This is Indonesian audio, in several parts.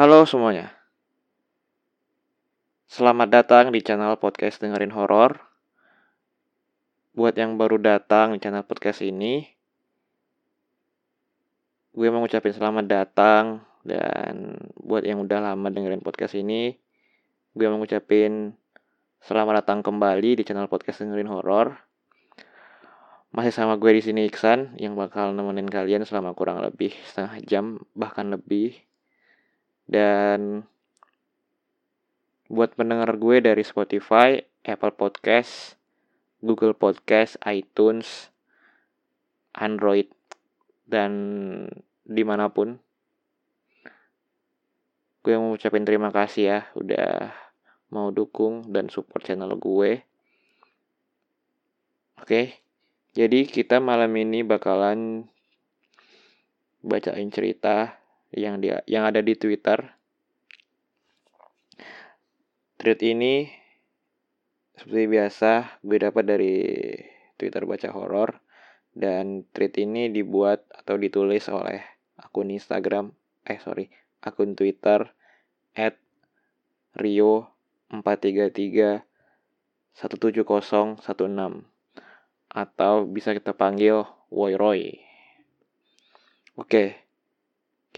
Halo semuanya. Selamat datang di channel podcast dengerin horor. Buat yang baru datang di channel podcast ini, gue mau ngucapin selamat datang dan buat yang udah lama dengerin podcast ini, gue mau ngucapin selamat datang kembali di channel podcast dengerin horor. Masih sama gue di sini Iksan yang bakal nemenin kalian selama kurang lebih setengah jam bahkan lebih dan buat pendengar gue dari Spotify, Apple Podcast, Google Podcast, iTunes, Android, dan di mana pun. Gue mau ucapin terima kasih ya udah mau dukung dan support channel gue. Oke, jadi kita malam ini bakalan bacain cerita yang dia yang ada di Twitter. Tweet ini seperti biasa gue dapat dari Twitter baca horor dan tweet ini dibuat atau ditulis oleh akun Instagram eh sorry akun Twitter at Rio 433 17016 atau bisa kita panggil Woy Roy. Oke,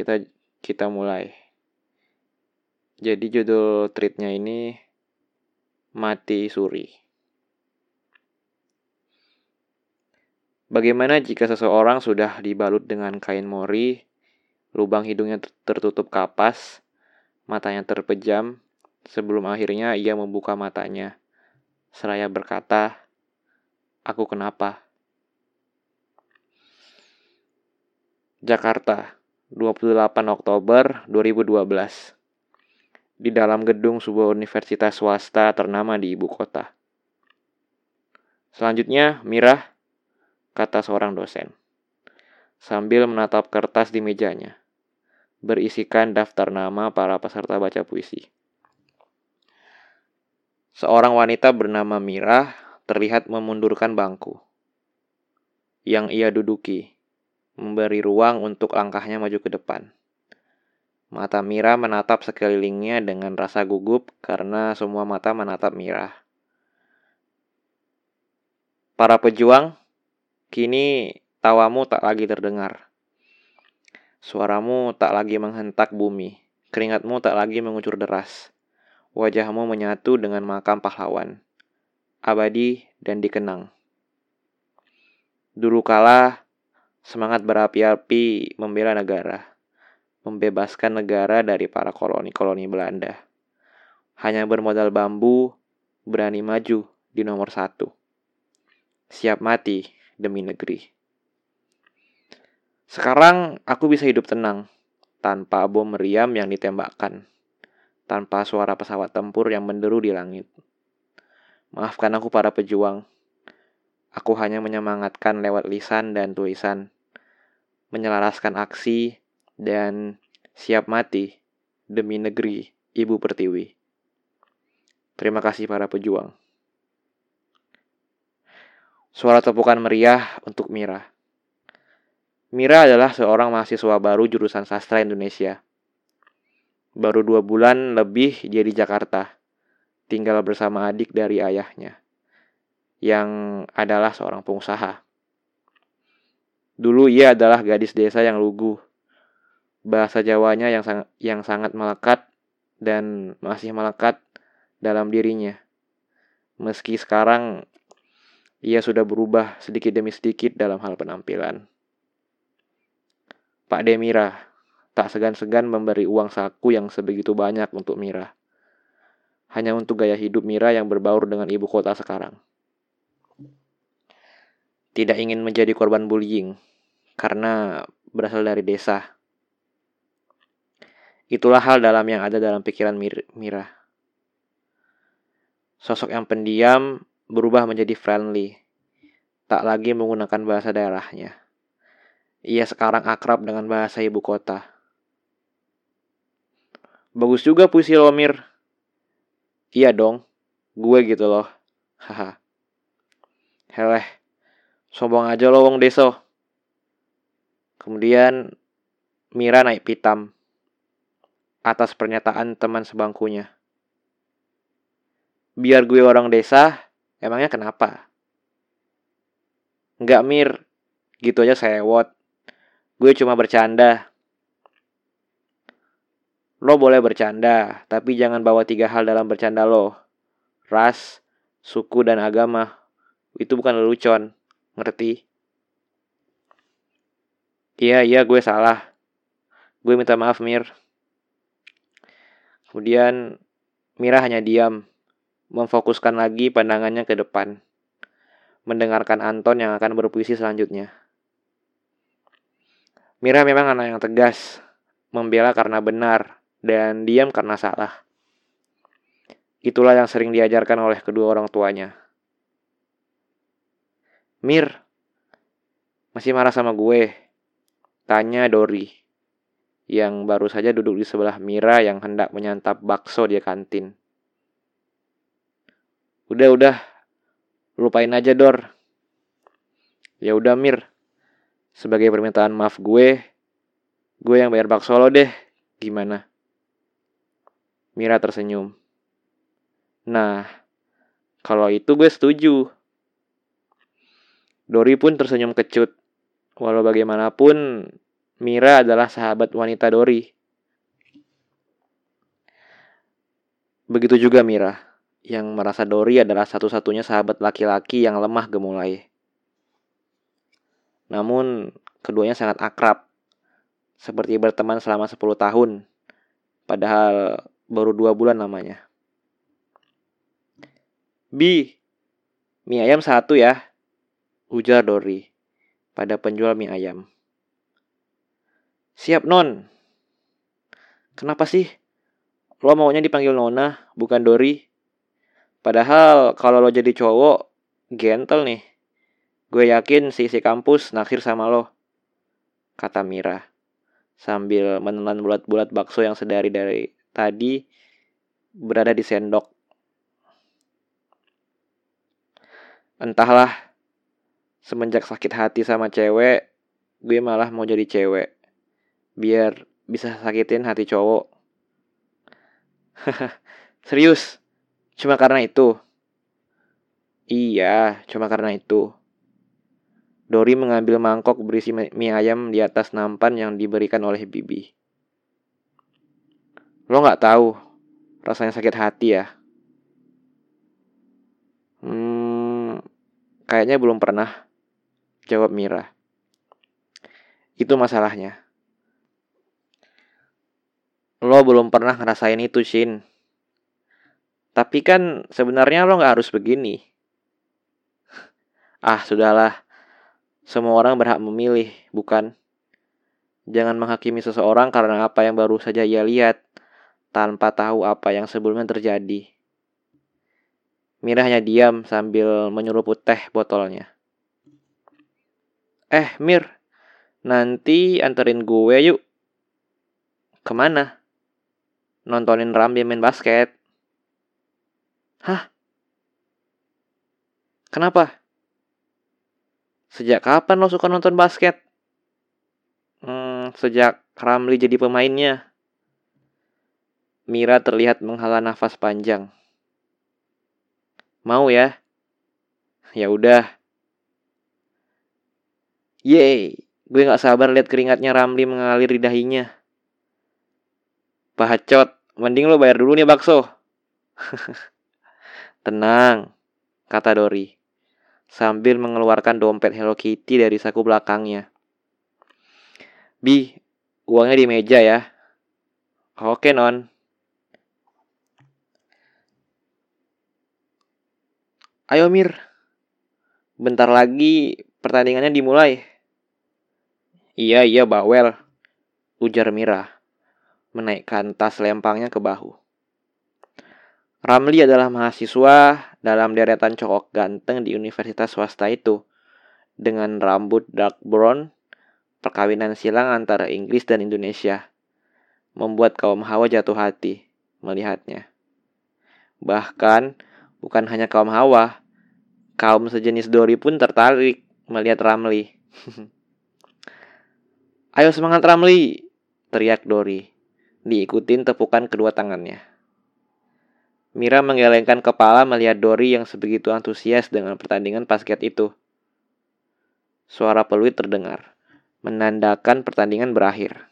kita kita mulai. Jadi judul treatnya ini mati suri. Bagaimana jika seseorang sudah dibalut dengan kain mori, lubang hidungnya tertutup kapas, matanya terpejam, sebelum akhirnya ia membuka matanya. Seraya berkata, Aku kenapa? Jakarta, 28 Oktober 2012. Di dalam gedung sebuah universitas swasta ternama di ibu kota. Selanjutnya, Mirah, kata seorang dosen. Sambil menatap kertas di mejanya. Berisikan daftar nama para peserta baca puisi. Seorang wanita bernama Mirah terlihat memundurkan bangku yang ia duduki memberi ruang untuk langkahnya maju ke depan. Mata Mira menatap sekelilingnya dengan rasa gugup karena semua mata menatap Mira. Para pejuang, kini tawamu tak lagi terdengar. Suaramu tak lagi menghentak bumi, keringatmu tak lagi mengucur deras. Wajahmu menyatu dengan makam pahlawan, abadi dan dikenang. Dulu kala, Semangat berapi-api membela negara, membebaskan negara dari para koloni-koloni Belanda. Hanya bermodal bambu, berani maju di nomor satu. Siap mati demi negeri. Sekarang aku bisa hidup tenang, tanpa bom meriam yang ditembakkan, tanpa suara pesawat tempur yang menderu di langit. Maafkan aku para pejuang, Aku hanya menyemangatkan lewat lisan dan tulisan, menyelaraskan aksi, dan siap mati demi negeri Ibu Pertiwi. Terima kasih para pejuang. Suara tepukan meriah untuk Mira. Mira adalah seorang mahasiswa baru jurusan sastra Indonesia. Baru dua bulan lebih dia di Jakarta, tinggal bersama adik dari ayahnya yang adalah seorang pengusaha. Dulu ia adalah gadis desa yang lugu. Bahasa Jawanya yang sangat yang sangat melekat dan masih melekat dalam dirinya. Meski sekarang ia sudah berubah sedikit demi sedikit dalam hal penampilan. Pak Demira tak segan-segan memberi uang saku yang sebegitu banyak untuk Mira. Hanya untuk gaya hidup Mira yang berbaur dengan ibu kota sekarang tidak ingin menjadi korban bullying karena berasal dari desa. Itulah hal dalam yang ada dalam pikiran Mir Mira. Sosok yang pendiam berubah menjadi friendly, tak lagi menggunakan bahasa daerahnya. Ia sekarang akrab dengan bahasa ibu kota. Bagus juga puisi lo, Mir. Iya dong, gue gitu loh. Haha. Heleh, sombong aja lo wong deso. Kemudian Mira naik pitam. atas pernyataan teman sebangkunya. Biar gue orang desa, emangnya kenapa? Enggak mir, gitu aja sewot. Gue cuma bercanda. Lo boleh bercanda, tapi jangan bawa tiga hal dalam bercanda lo. Ras, suku, dan agama. Itu bukan lelucon, ngerti? Iya, iya gue salah. Gue minta maaf Mir. Kemudian Mira hanya diam, memfokuskan lagi pandangannya ke depan mendengarkan Anton yang akan berpuisi selanjutnya. Mira memang anak yang tegas, membela karena benar, dan diam karena salah. Itulah yang sering diajarkan oleh kedua orang tuanya. Mir, masih marah sama gue? Tanya Dori, yang baru saja duduk di sebelah Mira yang hendak menyantap bakso di kantin. Udah, udah, lupain aja Dor. Ya udah Mir, sebagai permintaan maaf gue, gue yang bayar bakso lo deh. Gimana? Mira tersenyum. Nah, kalau itu gue setuju. Dori pun tersenyum kecut. Walau bagaimanapun, Mira adalah sahabat wanita Dori. Begitu juga Mira yang merasa Dori adalah satu-satunya sahabat laki-laki yang lemah gemulai. Namun, keduanya sangat akrab, seperti berteman selama 10 tahun, padahal baru dua bulan namanya. Bi, mie ayam satu ya, ujar Dori pada penjual mie ayam. Siap non. Kenapa sih? Lo maunya dipanggil Nona, bukan Dori? Padahal kalau lo jadi cowok, gentle nih. Gue yakin si si kampus naksir sama lo. Kata Mira. Sambil menelan bulat-bulat bakso yang sedari dari tadi berada di sendok. Entahlah, semenjak sakit hati sama cewek, gue malah mau jadi cewek. Biar bisa sakitin hati cowok. Serius, Cuma karena itu. Iya, cuma karena itu. Dori mengambil mangkok berisi mie ayam di atas nampan yang diberikan oleh Bibi. Lo nggak tahu rasanya sakit hati ya? Hmm, kayaknya belum pernah. Jawab Mira. Itu masalahnya. Lo belum pernah ngerasain itu, Shin. Tapi kan sebenarnya lo gak harus begini. Ah, sudahlah. Semua orang berhak memilih, bukan? Jangan menghakimi seseorang karena apa yang baru saja ia lihat, tanpa tahu apa yang sebelumnya terjadi. Mira hanya diam sambil menyeruput teh botolnya. Eh, Mir, nanti anterin gue yuk. Ke mana? Nontonin Rambi main basket. Hah? Kenapa? Sejak kapan lo suka nonton basket? Hmm, sejak Ramli jadi pemainnya. Mira terlihat menghela nafas panjang. Mau ya? Ya udah. Yeay, gue gak sabar lihat keringatnya Ramli mengalir di dahinya. Bacot, mending lo bayar dulu nih bakso. Tenang, kata Dori, sambil mengeluarkan dompet Hello Kitty dari saku belakangnya. Bi, uangnya di meja ya. Oke, Non. Ayo, Mir. Bentar lagi pertandingannya dimulai. Iya, iya, bawel. Ujar Mira, menaikkan tas lempangnya ke bahu. Ramli adalah mahasiswa dalam deretan cowok ganteng di universitas swasta itu. Dengan rambut dark brown, perkawinan silang antara Inggris dan Indonesia. Membuat kaum Hawa jatuh hati melihatnya. Bahkan, bukan hanya kaum Hawa, kaum sejenis Dori pun tertarik melihat Ramli. Ayo semangat Ramli, teriak Dori diikutin tepukan kedua tangannya. Mira menggelengkan kepala melihat Dori yang sebegitu antusias dengan pertandingan basket itu. Suara peluit terdengar, menandakan pertandingan berakhir.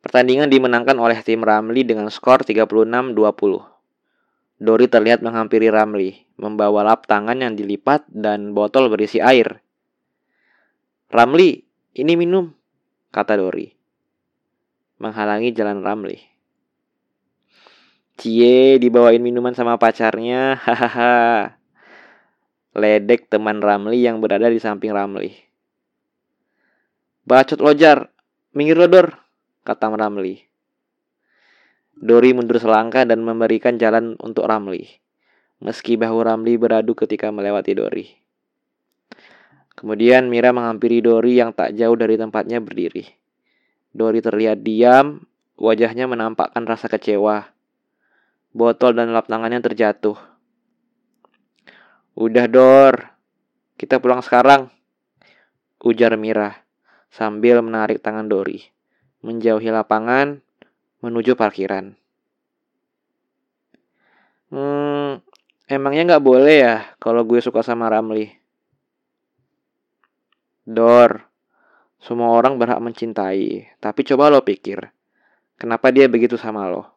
Pertandingan dimenangkan oleh tim Ramli dengan skor 36-20. Dori terlihat menghampiri Ramli, membawa lap tangan yang dilipat dan botol berisi air. Ramli, ini minum, kata Dori menghalangi jalan Ramli. Cie dibawain minuman sama pacarnya, hahaha. Ledek teman Ramli yang berada di samping Ramli. Bacot lojar, minggir lodor, kata Ramli. Dori mundur selangkah dan memberikan jalan untuk Ramli. Meski bahu Ramli beradu ketika melewati Dori. Kemudian Mira menghampiri Dori yang tak jauh dari tempatnya berdiri. Dori terlihat diam, wajahnya menampakkan rasa kecewa. Botol dan lap tangannya terjatuh. Udah Dor, kita pulang sekarang. Ujar Mira sambil menarik tangan Dori. Menjauhi lapangan, menuju parkiran. Hmm, emangnya nggak boleh ya kalau gue suka sama Ramli? Dor, semua orang berhak mencintai, tapi coba lo pikir, kenapa dia begitu sama lo?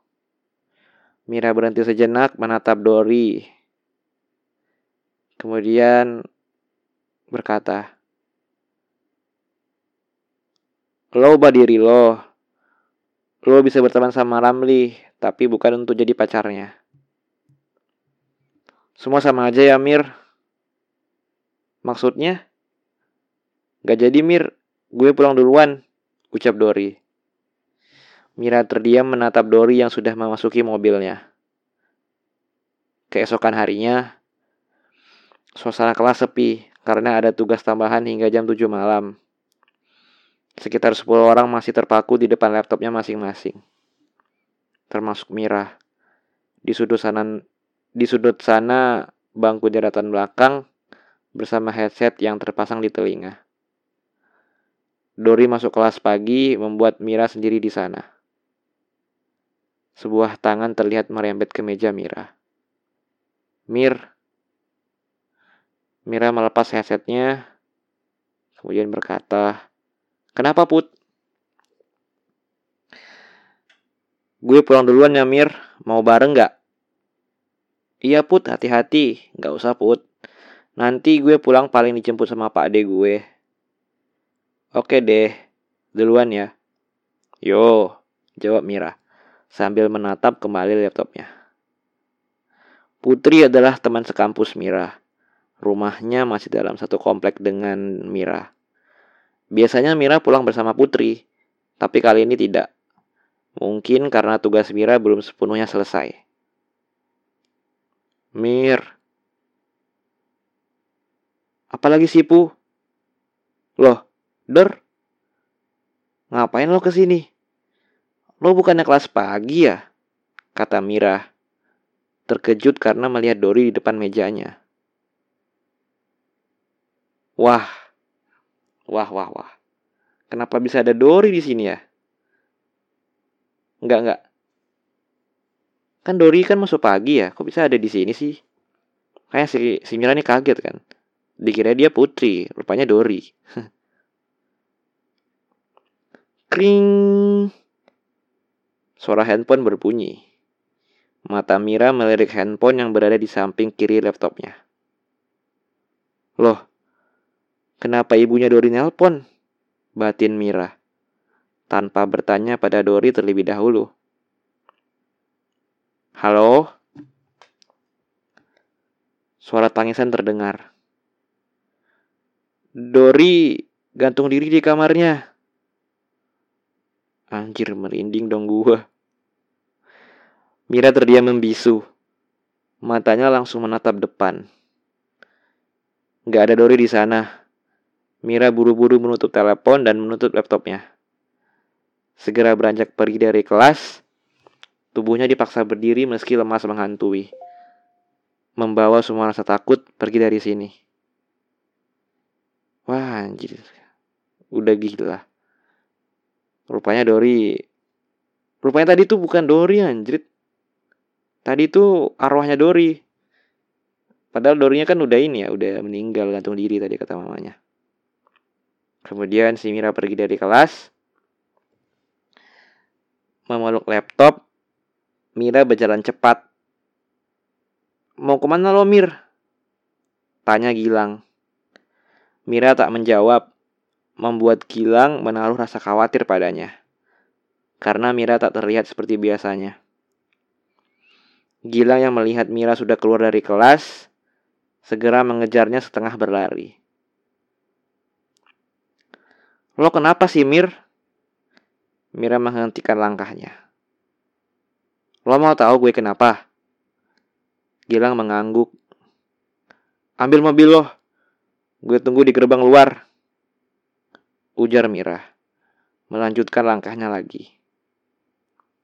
Mira berhenti sejenak menatap Dori. Kemudian berkata, Lo ubah diri lo. Lo bisa berteman sama Ramli, tapi bukan untuk jadi pacarnya. Semua sama aja ya, Mir. Maksudnya? Gak jadi, Mir. Gue pulang duluan, ucap Dori. Mira terdiam menatap Dori yang sudah memasuki mobilnya. Keesokan harinya, suasana kelas sepi karena ada tugas tambahan hingga jam 7 malam. Sekitar 10 orang masih terpaku di depan laptopnya masing-masing. Termasuk Mira. Di sudut sana di sudut sana bangku daratan belakang bersama headset yang terpasang di telinga. Dori masuk kelas pagi membuat Mira sendiri di sana. Sebuah tangan terlihat merembet ke meja Mira. Mir. Mira melepas headsetnya, kemudian berkata, Kenapa Put? Gue pulang duluan ya Mir, mau bareng gak? Iya Put, hati-hati, gak usah Put. Nanti gue pulang paling dijemput sama pak ade gue. Oke deh, duluan ya. Yo, jawab Mira sambil menatap kembali laptopnya. Putri adalah teman sekampus Mira. Rumahnya masih dalam satu komplek dengan Mira. Biasanya Mira pulang bersama Putri, tapi kali ini tidak. Mungkin karena tugas Mira belum sepenuhnya selesai. Mir. Apalagi Sipu? Loh, Der, ngapain lo ke sini? Lo bukannya kelas pagi ya? Kata Mira, terkejut karena melihat Dori di depan mejanya. Wah, wah, wah, wah. Kenapa bisa ada Dori di sini ya? Enggak, enggak. Kan Dori kan masuk pagi ya, kok bisa ada di sini sih? Kayak si, si Mira nih kaget kan. Dikira dia putri, rupanya Dori. Kring. Suara handphone berbunyi. Mata Mira melirik handphone yang berada di samping kiri laptopnya. Loh, kenapa ibunya Dori nelpon? Batin Mira. Tanpa bertanya pada Dori terlebih dahulu. Halo? Suara tangisan terdengar. Dori gantung diri di kamarnya. Anjir merinding dong gua. Mira terdiam membisu. Matanya langsung menatap depan. Gak ada Dori di sana. Mira buru-buru menutup telepon dan menutup laptopnya. Segera beranjak pergi dari kelas. Tubuhnya dipaksa berdiri meski lemas menghantui. Membawa semua rasa takut pergi dari sini. Wah anjir. Udah gila. Rupanya Dori Rupanya tadi tuh bukan Dori anjrit. Tadi tuh arwahnya Dori Padahal Dorinya kan udah ini ya Udah meninggal gantung diri tadi kata mamanya. Kemudian si Mira pergi dari kelas. Memeluk laptop. Mira berjalan cepat. Mau ke mana lo Mir? Tanya Gilang. Mira tak menjawab Membuat Gilang menaruh rasa khawatir padanya karena Mira tak terlihat seperti biasanya. Gilang yang melihat Mira sudah keluar dari kelas, segera mengejarnya setengah berlari. Lo kenapa sih Mir? Mira menghentikan langkahnya. Lo mau tahu gue kenapa? Gilang mengangguk. Ambil mobil lo. Gue tunggu di gerbang luar. Ujar Mira. Melanjutkan langkahnya lagi.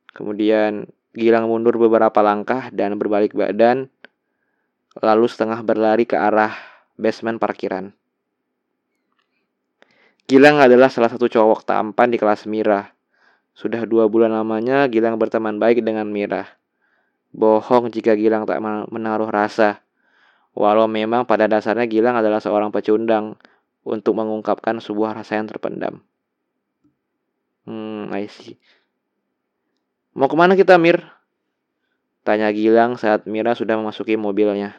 Kemudian Gilang mundur beberapa langkah dan berbalik badan, lalu setengah berlari ke arah basement parkiran. Gilang adalah salah satu cowok tampan di kelas Mira. Sudah dua bulan lamanya Gilang berteman baik dengan Mira. Bohong jika Gilang tak menaruh rasa. Walau memang pada dasarnya Gilang adalah seorang pecundang untuk mengungkapkan sebuah rasa yang terpendam. Hmm, I see. Mau ke mana kita, Mir? Tanya Gilang saat Mira sudah memasuki mobilnya.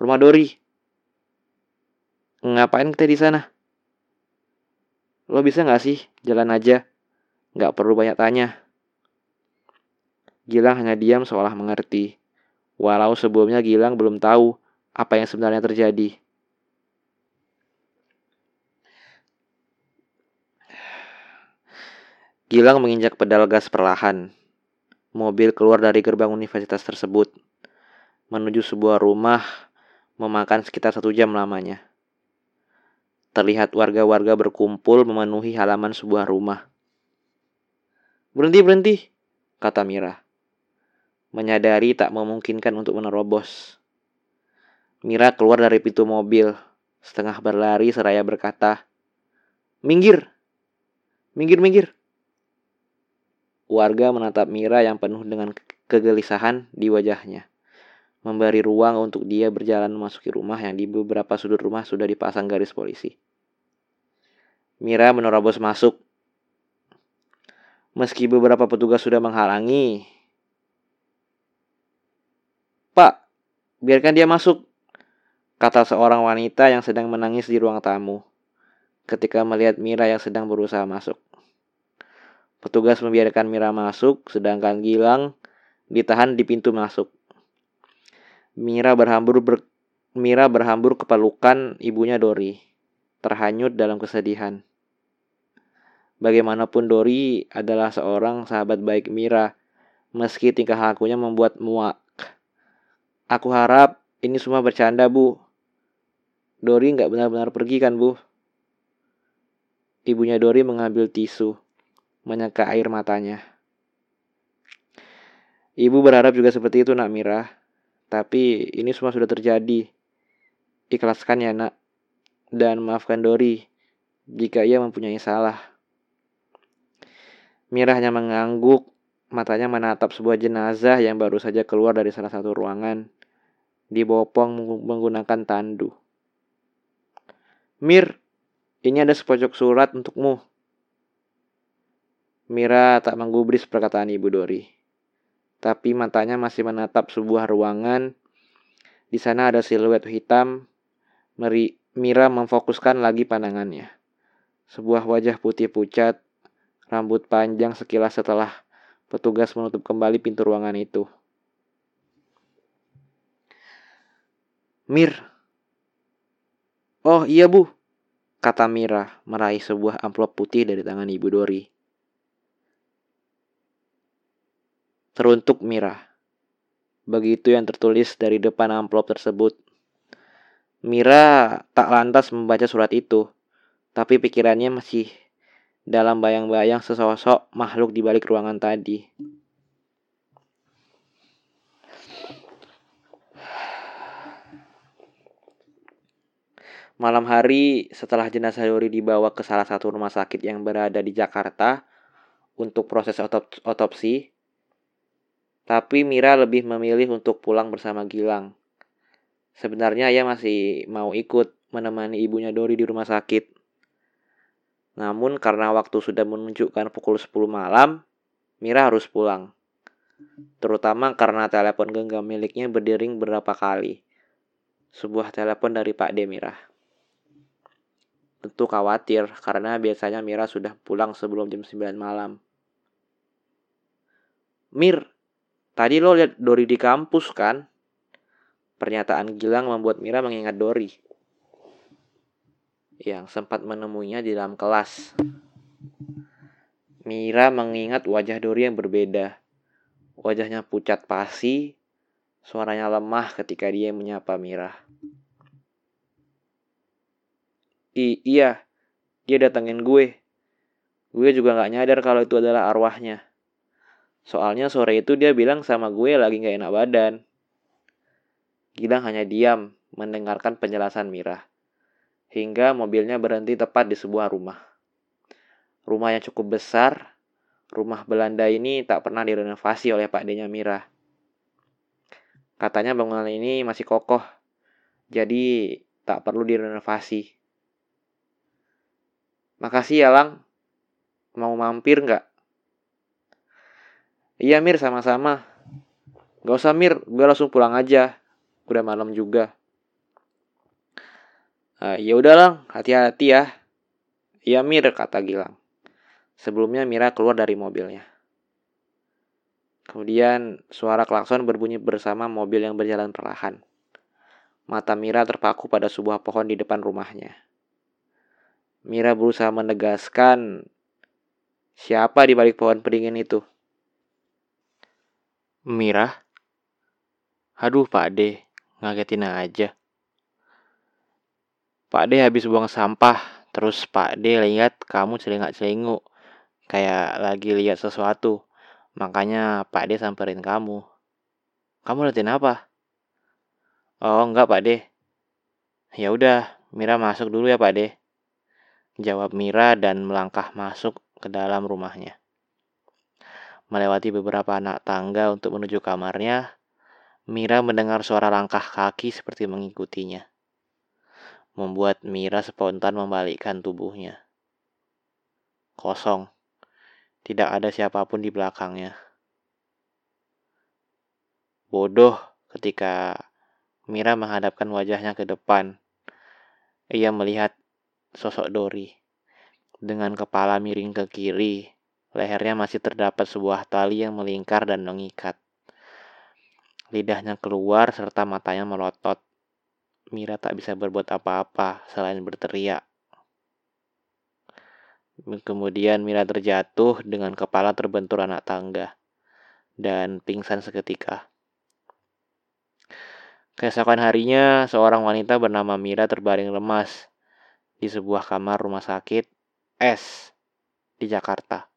Rumah Dori. Ngapain kita di sana? Lo bisa nggak sih jalan aja? Nggak perlu banyak tanya. Gilang hanya diam seolah mengerti. Walau sebelumnya Gilang belum tahu apa yang sebenarnya terjadi. Gilang menginjak pedal gas perlahan. Mobil keluar dari gerbang universitas tersebut. Menuju sebuah rumah, memakan sekitar satu jam lamanya. Terlihat warga-warga berkumpul memenuhi halaman sebuah rumah. Berhenti, berhenti, kata Mira. Menyadari tak memungkinkan untuk menerobos. Mira keluar dari pintu mobil, setengah berlari seraya berkata, Minggir! Minggir, minggir! Warga menatap Mira yang penuh dengan kegelisahan di wajahnya. Memberi ruang untuk dia berjalan memasuki rumah yang di beberapa sudut rumah sudah dipasang garis polisi. Mira menerobos masuk. Meski beberapa petugas sudah menghalangi. Pak, biarkan dia masuk, kata seorang wanita yang sedang menangis di ruang tamu ketika melihat Mira yang sedang berusaha masuk. Petugas membiarkan Mira masuk, sedangkan Gilang ditahan di pintu masuk. Mira berhambur ber, Mira berhambur ke pelukan ibunya Dori, terhanyut dalam kesedihan. Bagaimanapun Dori adalah seorang sahabat baik Mira, meski tingkah lakunya membuat muak. Aku harap ini semua bercanda, Bu. Dori nggak benar-benar pergi kan, Bu? Ibunya Dori mengambil tisu menyeka air matanya. Ibu berharap juga seperti itu nak Mira. Tapi ini semua sudah terjadi. Ikhlaskan ya nak. Dan maafkan Dori jika ia mempunyai salah. Mira hanya mengangguk, matanya menatap sebuah jenazah yang baru saja keluar dari salah satu ruangan. Dibopong menggunakan tandu. Mir, ini ada sepojok surat untukmu. Mira tak menggubris perkataan Ibu Dori. Tapi matanya masih menatap sebuah ruangan. Di sana ada siluet hitam. Meri, Mira memfokuskan lagi pandangannya. Sebuah wajah putih pucat, rambut panjang sekilas setelah petugas menutup kembali pintu ruangan itu. Mir. Oh iya bu, kata Mira meraih sebuah amplop putih dari tangan Ibu Dori. Teruntuk Mira. Begitu yang tertulis dari depan amplop tersebut. Mira tak lantas membaca surat itu, tapi pikirannya masih dalam bayang-bayang sesosok makhluk di balik ruangan tadi. Malam hari setelah jenazah Dori dibawa ke salah satu rumah sakit yang berada di Jakarta untuk proses otop otopsi, tapi Mira lebih memilih untuk pulang bersama Gilang. Sebenarnya ia masih mau ikut menemani ibunya Dori di rumah sakit. Namun karena waktu sudah menunjukkan pukul 10 malam, Mira harus pulang. Terutama karena telepon genggam miliknya berdering beberapa kali. Sebuah telepon dari Pak Demira. Tentu khawatir karena biasanya Mira sudah pulang sebelum jam 9 malam. Mir, tadi lo lihat Dori di kampus kan? Pernyataan Gilang membuat Mira mengingat Dori yang sempat menemuinya di dalam kelas. Mira mengingat wajah Dori yang berbeda. Wajahnya pucat pasi, suaranya lemah ketika dia menyapa Mira. I iya, dia datengin gue. Gue juga gak nyadar kalau itu adalah arwahnya. Soalnya sore itu dia bilang sama gue lagi gak enak badan. Gilang hanya diam mendengarkan penjelasan Mira. Hingga mobilnya berhenti tepat di sebuah rumah. Rumah yang cukup besar, rumah Belanda ini tak pernah direnovasi oleh Pak Denya Mira. Katanya bangunan ini masih kokoh, jadi tak perlu direnovasi. Makasih ya Lang. Mau mampir nggak? Iya Mir sama-sama. Gak usah Mir, gue langsung pulang aja. Udah malam juga. Uh, ya udah Lang, hati-hati ya. Iya Mir, kata Gilang. Sebelumnya Mira keluar dari mobilnya. Kemudian suara klakson berbunyi bersama mobil yang berjalan perlahan. Mata Mira terpaku pada sebuah pohon di depan rumahnya. Mira berusaha menegaskan siapa di balik pohon beringin itu. Mira? Aduh Pak De, ngagetin aja. Pak De habis buang sampah, terus Pak De lihat kamu celingak-celinguk, kayak lagi lihat sesuatu. Makanya Pak De samperin kamu. Kamu liatin apa? Oh enggak Pak De. Ya udah, Mira masuk dulu ya Pak De. Jawab Mira dan melangkah masuk ke dalam rumahnya. Melewati beberapa anak tangga untuk menuju kamarnya, Mira mendengar suara langkah kaki seperti mengikutinya. Membuat Mira spontan membalikkan tubuhnya. Kosong. Tidak ada siapa pun di belakangnya. Bodoh ketika Mira menghadapkan wajahnya ke depan. Ia melihat sosok Dori. Dengan kepala miring ke kiri, lehernya masih terdapat sebuah tali yang melingkar dan mengikat. Lidahnya keluar serta matanya melotot. Mira tak bisa berbuat apa-apa selain berteriak. Kemudian Mira terjatuh dengan kepala terbentur anak tangga dan pingsan seketika. Keesokan harinya, seorang wanita bernama Mira terbaring lemas di sebuah kamar rumah sakit S di Jakarta.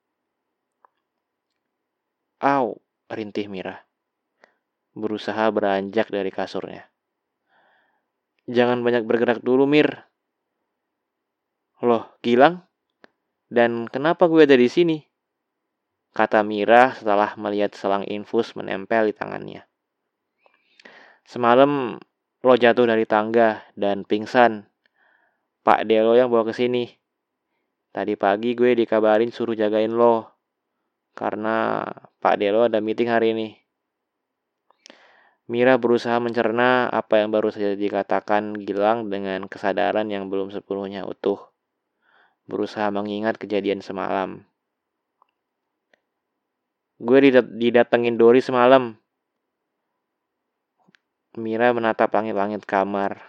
Au, rintih Mira. Berusaha beranjak dari kasurnya. Jangan banyak bergerak dulu, Mir. Loh, Gilang? Dan kenapa gue ada di sini? Kata Mira setelah melihat selang infus menempel di tangannya. Semalam lo jatuh dari tangga dan pingsan Pak Delo yang bawa ke sini. Tadi pagi gue dikabarin suruh jagain lo. Karena Pak Delo ada meeting hari ini. Mira berusaha mencerna apa yang baru saja dikatakan Gilang dengan kesadaran yang belum sepenuhnya utuh. Berusaha mengingat kejadian semalam. Gue didatengin Dori semalam. Mira menatap langit-langit kamar.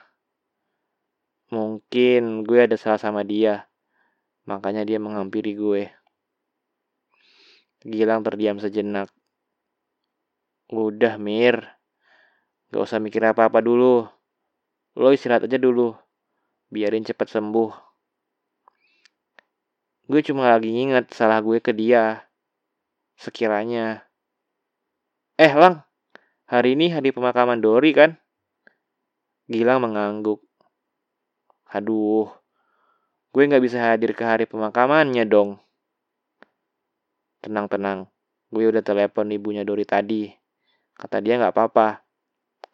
Mungkin gue ada salah sama dia. Makanya dia menghampiri gue. Gilang terdiam sejenak. Udah, Mir. Gak usah mikir apa-apa dulu. Lo istirahat aja dulu. Biarin cepet sembuh. Gue cuma lagi nginget salah gue ke dia. Sekiranya. Eh, Lang. Hari ini hari pemakaman Dori kan? Gilang mengangguk. Aduh, gue nggak bisa hadir ke hari pemakamannya dong. Tenang-tenang, gue udah telepon ibunya Dori tadi. Kata dia nggak apa-apa,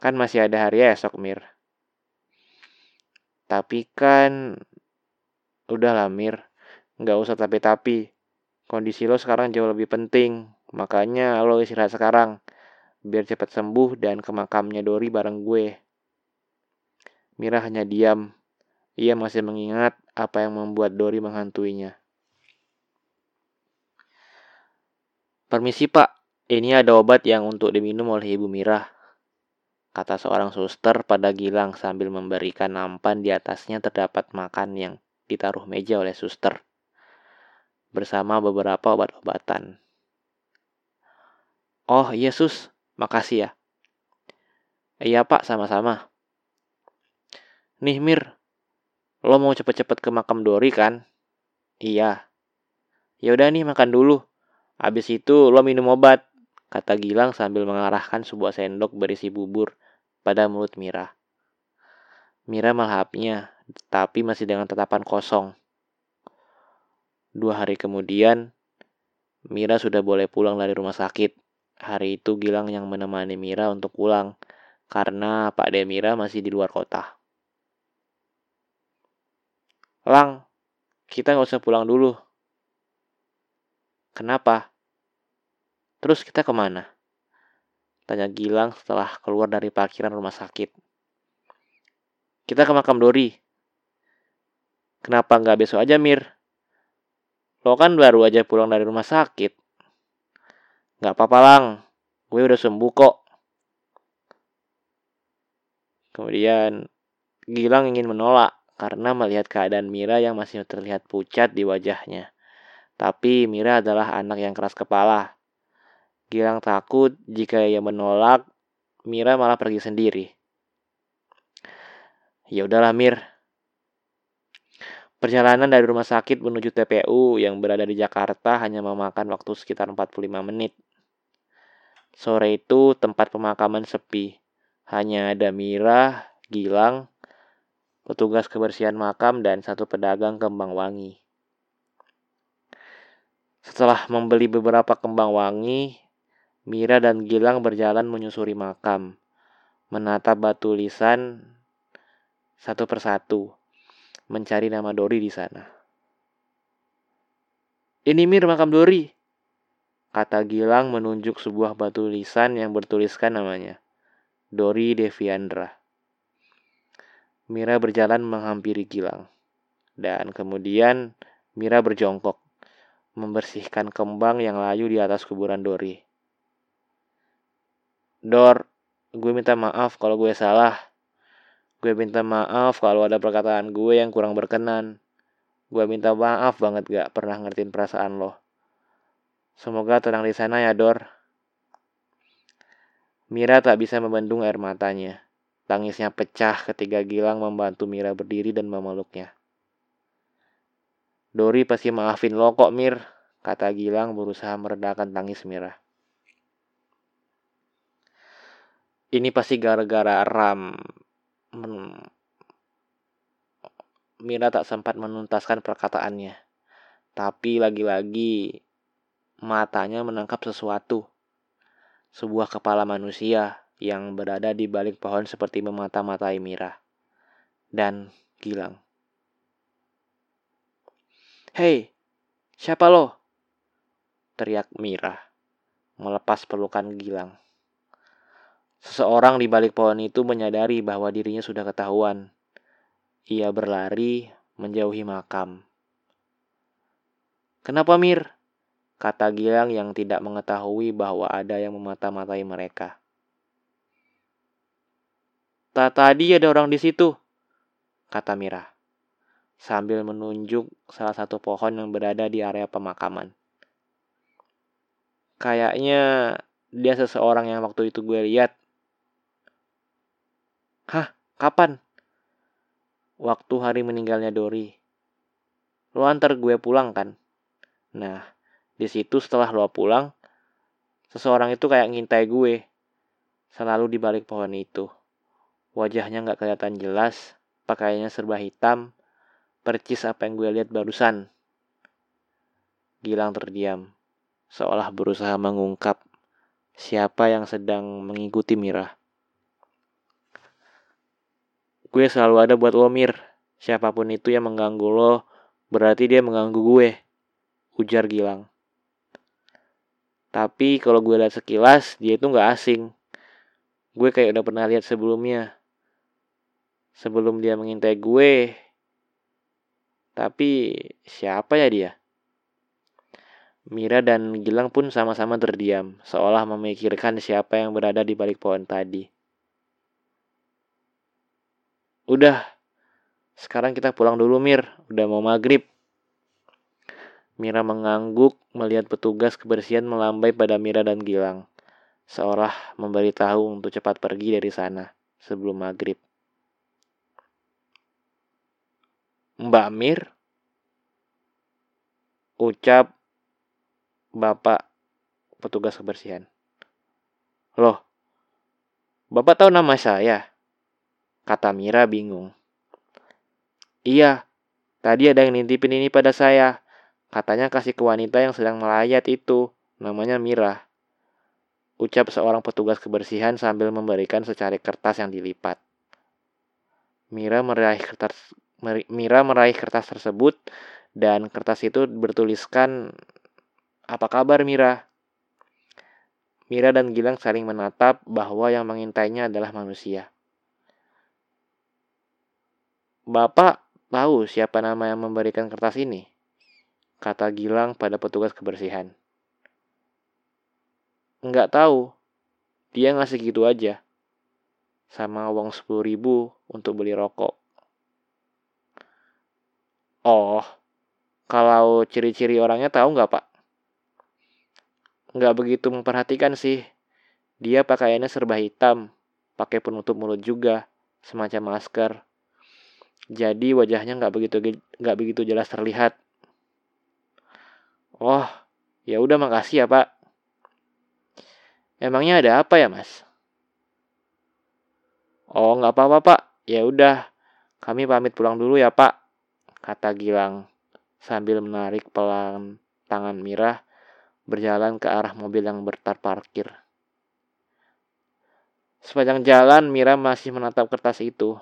kan masih ada hari esok, Mir. Tapi kan, udahlah Mir, nggak usah tapi-tapi. Kondisi lo sekarang jauh lebih penting, makanya lo istirahat sekarang, biar cepat sembuh dan ke makamnya Dori bareng gue. Mira hanya diam. Ia masih mengingat apa yang membuat Dori menghantuinya. Permisi pak, ini ada obat yang untuk diminum oleh Ibu Mira. Kata seorang suster pada Gilang sambil memberikan nampan di atasnya terdapat makan yang ditaruh meja oleh suster. Bersama beberapa obat-obatan. Oh iya sus, makasih ya. Iya pak, sama-sama. Nih Mir, lo mau cepet-cepet ke makam Dori kan? Iya. Ya udah nih makan dulu. Habis itu lo minum obat, kata Gilang sambil mengarahkan sebuah sendok berisi bubur pada mulut Mira. Mira melahapnya, tapi masih dengan tatapan kosong. Dua hari kemudian, Mira sudah boleh pulang dari rumah sakit. Hari itu Gilang yang menemani Mira untuk pulang, karena Pak Demira masih di luar kota. Lang, kita nggak usah pulang dulu, Kenapa? Terus kita ke mana? Tanya Gilang setelah keluar dari parkiran rumah sakit. Kita ke makam Dori. Kenapa nggak besok aja, Mir? Lo kan baru aja pulang dari rumah sakit. Nggak apa-apa, Lang. Gue udah sembuh kok. Kemudian Gilang ingin menolak karena melihat keadaan Mira yang masih terlihat pucat di wajahnya. Tapi Mira adalah anak yang keras kepala. Gilang takut jika ia menolak, Mira malah pergi sendiri. Ya udahlah Mir. Perjalanan dari rumah sakit menuju TPU yang berada di Jakarta hanya memakan waktu sekitar 45 menit. Sore itu tempat pemakaman sepi. Hanya ada Mira, Gilang, petugas kebersihan makam, dan satu pedagang kembang wangi. Setelah membeli beberapa kembang wangi, Mira dan Gilang berjalan menyusuri makam, menata batu lisan satu persatu, mencari nama Dori di sana. Ini Mir makam Dori, kata Gilang menunjuk sebuah batu lisan yang bertuliskan namanya, Dori Deviandra. Mira berjalan menghampiri Gilang, dan kemudian Mira berjongkok membersihkan kembang yang layu di atas kuburan Dori. Dor, gue minta maaf kalau gue salah. Gue minta maaf kalau ada perkataan gue yang kurang berkenan. Gue minta maaf banget gak pernah ngertiin perasaan lo. Semoga tenang di sana ya, Dor. Mira tak bisa membendung air matanya. Tangisnya pecah ketika Gilang membantu Mira berdiri dan memeluknya. Dori pasti maafin lo kok, Mir, kata Gilang berusaha meredakan tangis Mira. Ini pasti gara-gara Ram. Hmm. Mira tak sempat menuntaskan perkataannya. Tapi lagi-lagi matanya menangkap sesuatu. Sebuah kepala manusia yang berada di balik pohon seperti memata-matai Mira. Dan Gilang. Hei, siapa lo? Teriak Mira, melepas pelukan Gilang. Seseorang di balik pohon itu menyadari bahwa dirinya sudah ketahuan. Ia berlari menjauhi makam. Kenapa Mir? Kata Gilang yang tidak mengetahui bahwa ada yang memata-matai mereka. Tak tadi ada orang di situ, kata Mira sambil menunjuk salah satu pohon yang berada di area pemakaman. Kayaknya dia seseorang yang waktu itu gue lihat. Hah? Kapan? Waktu hari meninggalnya Dori. Lo antar gue pulang kan? Nah, di situ setelah lo pulang, seseorang itu kayak ngintai gue. Selalu di balik pohon itu. Wajahnya nggak kelihatan jelas, pakaiannya serba hitam, percis apa yang gue lihat barusan. Gilang terdiam, seolah berusaha mengungkap siapa yang sedang mengikuti Mira. Gue selalu ada buat lo, Mir. Siapa pun itu yang mengganggu lo, berarti dia mengganggu gue. Ujar Gilang. Tapi kalau gue lihat sekilas, dia itu nggak asing. Gue kayak udah pernah lihat sebelumnya. Sebelum dia mengintai gue. Tapi siapa ya dia? Mira dan Gilang pun sama-sama terdiam, seolah memikirkan siapa yang berada di balik pohon tadi. Udah, sekarang kita pulang dulu Mir, udah mau maghrib. Mira mengangguk melihat petugas kebersihan melambai pada Mira dan Gilang, seolah memberitahu untuk cepat pergi dari sana sebelum maghrib. Mbak Mir, ucap Bapak petugas kebersihan. Loh, Bapak tahu nama saya? Kata Mira bingung. Iya, tadi ada yang nintipin ini pada saya. Katanya kasih ke wanita yang sedang melayat itu, namanya Mira. Ucap seorang petugas kebersihan sambil memberikan secari kertas yang dilipat. Mira meraih kertas Mira meraih kertas tersebut dan kertas itu bertuliskan apa kabar Mira? Mira dan Gilang saling menatap bahwa yang mengintainya adalah manusia. Bapak tahu siapa nama yang memberikan kertas ini? kata Gilang pada petugas kebersihan. Enggak tahu. Dia ngasih gitu aja. Sama uang 10 ribu untuk beli rokok. Oh, kalau ciri-ciri orangnya tahu nggak pak? Nggak begitu memperhatikan sih. Dia pakaiannya serba hitam, pakai penutup mulut juga, semacam masker. Jadi wajahnya nggak begitu nggak begitu jelas terlihat. Oh, ya udah makasih ya Pak. Emangnya ada apa ya Mas? Oh nggak apa-apa Pak. Ya udah, kami pamit pulang dulu ya Pak. Kata Gilang sambil menarik pelan tangan Mirah berjalan ke arah mobil yang bertar parkir. Sepanjang jalan, Mira masih menatap kertas itu.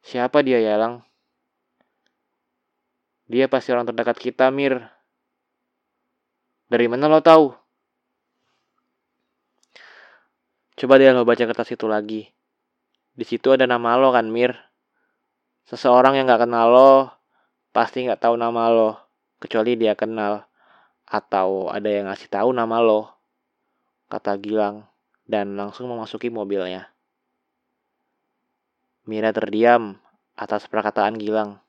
Siapa dia, Yalang? Dia pasti orang terdekat kita, Mir. Dari mana lo tahu? Coba deh lo baca kertas itu lagi. Di situ ada nama lo kan, Mir. Seseorang yang gak kenal lo, pasti gak tahu nama lo, kecuali dia kenal. Atau ada yang ngasih tahu nama lo, kata Gilang, dan langsung memasuki mobilnya. Mira terdiam atas perkataan Gilang.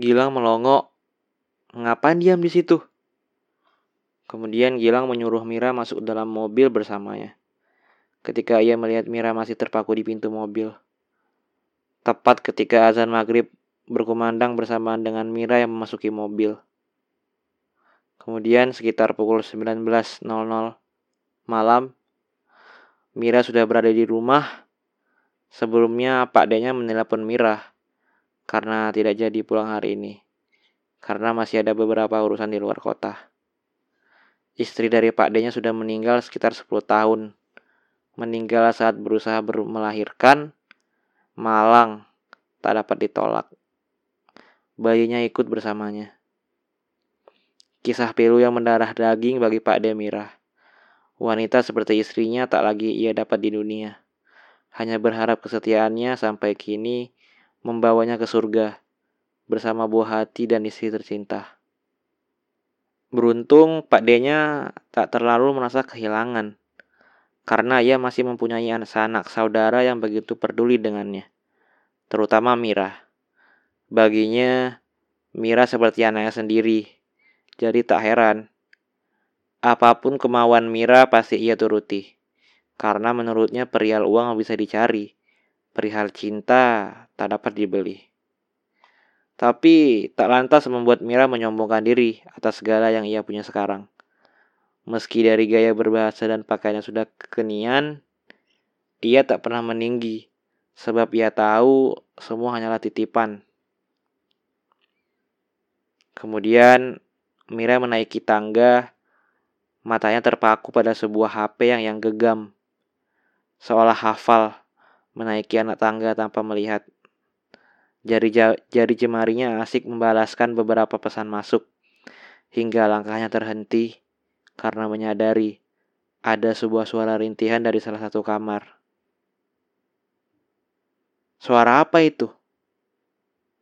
Gilang melongo. Ngapain diam di situ? Kemudian Gilang menyuruh Mira masuk dalam mobil bersamanya. Ketika ia melihat Mira masih terpaku di pintu mobil. Tepat ketika azan maghrib berkumandang bersamaan dengan Mira yang memasuki mobil. Kemudian sekitar pukul 19.00 malam, Mira sudah berada di rumah. Sebelumnya Pak Denya menelepon Mira karena tidak jadi pulang hari ini. Karena masih ada beberapa urusan di luar kota. Istri dari Pak D-nya sudah meninggal sekitar 10 tahun. Meninggal saat berusaha ber melahirkan, malang, tak dapat ditolak. Bayinya ikut bersamanya. Kisah pilu yang mendarah daging bagi Pak Demira. Wanita seperti istrinya tak lagi ia dapat di dunia. Hanya berharap kesetiaannya sampai kini membawanya ke surga bersama buah hati dan istri tercinta. Beruntung Pak D-nya tak terlalu merasa kehilangan karena ia masih mempunyai anak saudara yang begitu peduli dengannya, terutama Mira. Baginya, Mira seperti anaknya sendiri, jadi tak heran. Apa pun kemauan Mira pasti ia turuti, karena menurutnya perial uang bisa dicari, perihal cinta tak dapat dibeli. Tapi tak lantas membuat Mira menyombongkan diri atas segala yang ia punya sekarang. Meski dari gaya berbahasa dan pakaiannya sudah kekinian, Ia tak pernah meninggi, sebab ia tahu semua hanyalah titipan. Kemudian Mira menaiki tangga, matanya terpaku pada sebuah HP yang yang gegam, seolah hafal menaiki anak tangga tanpa melihat. Jari, jari jemarinya asik membalaskan beberapa pesan masuk, hingga langkahnya terhenti karena menyadari ada sebuah suara rintihan dari salah satu kamar. Suara apa itu?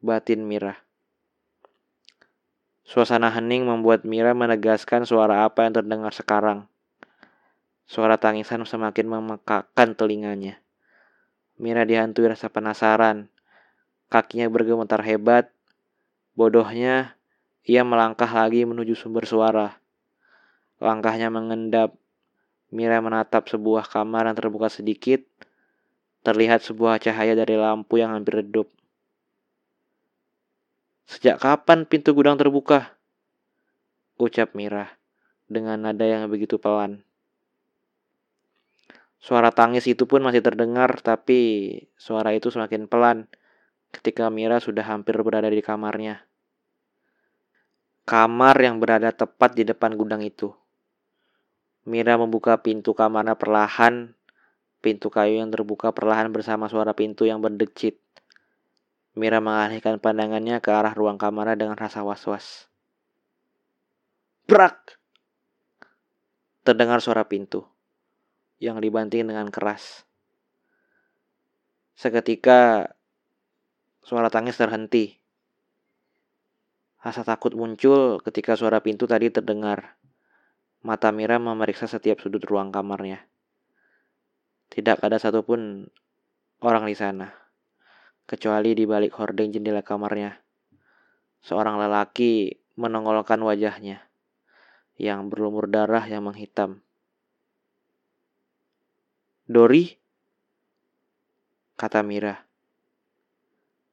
Batin Mira. Suasana hening membuat Mira menegaskan suara apa yang terdengar sekarang. Suara tangisan semakin memekakan telinganya. Mira dihantui rasa penasaran. Kakinya bergemetar hebat. Bodohnya, ia melangkah lagi menuju sumber suara. Langkahnya mengendap. Mira menatap sebuah kamar yang terbuka sedikit Terlihat sebuah cahaya dari lampu yang hampir redup. Sejak kapan pintu gudang terbuka? Ucap Mira dengan nada yang begitu pelan. Suara tangis itu pun masih terdengar, tapi suara itu semakin pelan ketika Mira sudah hampir berada di kamarnya. Kamar yang berada tepat di depan gudang itu. Mira membuka pintu kamarnya perlahan Pintu kayu yang terbuka perlahan bersama suara pintu yang berdecit. Mira mengalihkan pandangannya ke arah ruang kamarnya dengan rasa was-was. Brak! Terdengar suara pintu yang dibanting dengan keras. Seketika suara tangis terhenti. Rasa takut muncul ketika suara pintu tadi terdengar. Mata Mira memeriksa setiap sudut ruang kamarnya. Tidak ada satupun orang di sana, kecuali di balik hordeng jendela kamarnya. Seorang lelaki menongolkan wajahnya yang berlumur darah yang menghitam. Dori, kata Mira.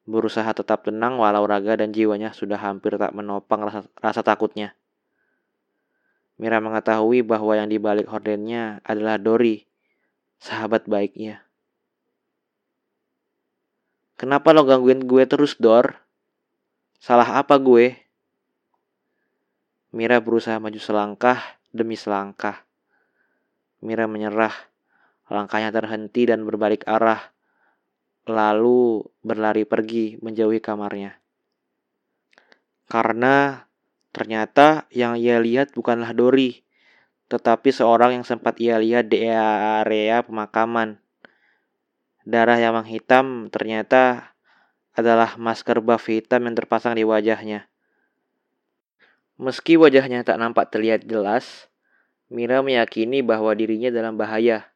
Berusaha tetap tenang walau raga dan jiwanya sudah hampir tak menopang rasa, rasa takutnya. Mira mengetahui bahwa yang dibalik hordennya adalah Dori sahabat baiknya. Kenapa lo gangguin gue terus, Dor? Salah apa gue? Mira berusaha maju selangkah demi selangkah. Mira menyerah. Langkahnya terhenti dan berbalik arah. Lalu berlari pergi menjauhi kamarnya. Karena ternyata yang ia lihat bukanlah Dori, tetapi seorang yang sempat ia lihat di area pemakaman. Darah yang menghitam ternyata adalah masker buff hitam yang terpasang di wajahnya. Meski wajahnya tak nampak terlihat jelas, Mira meyakini bahwa dirinya dalam bahaya.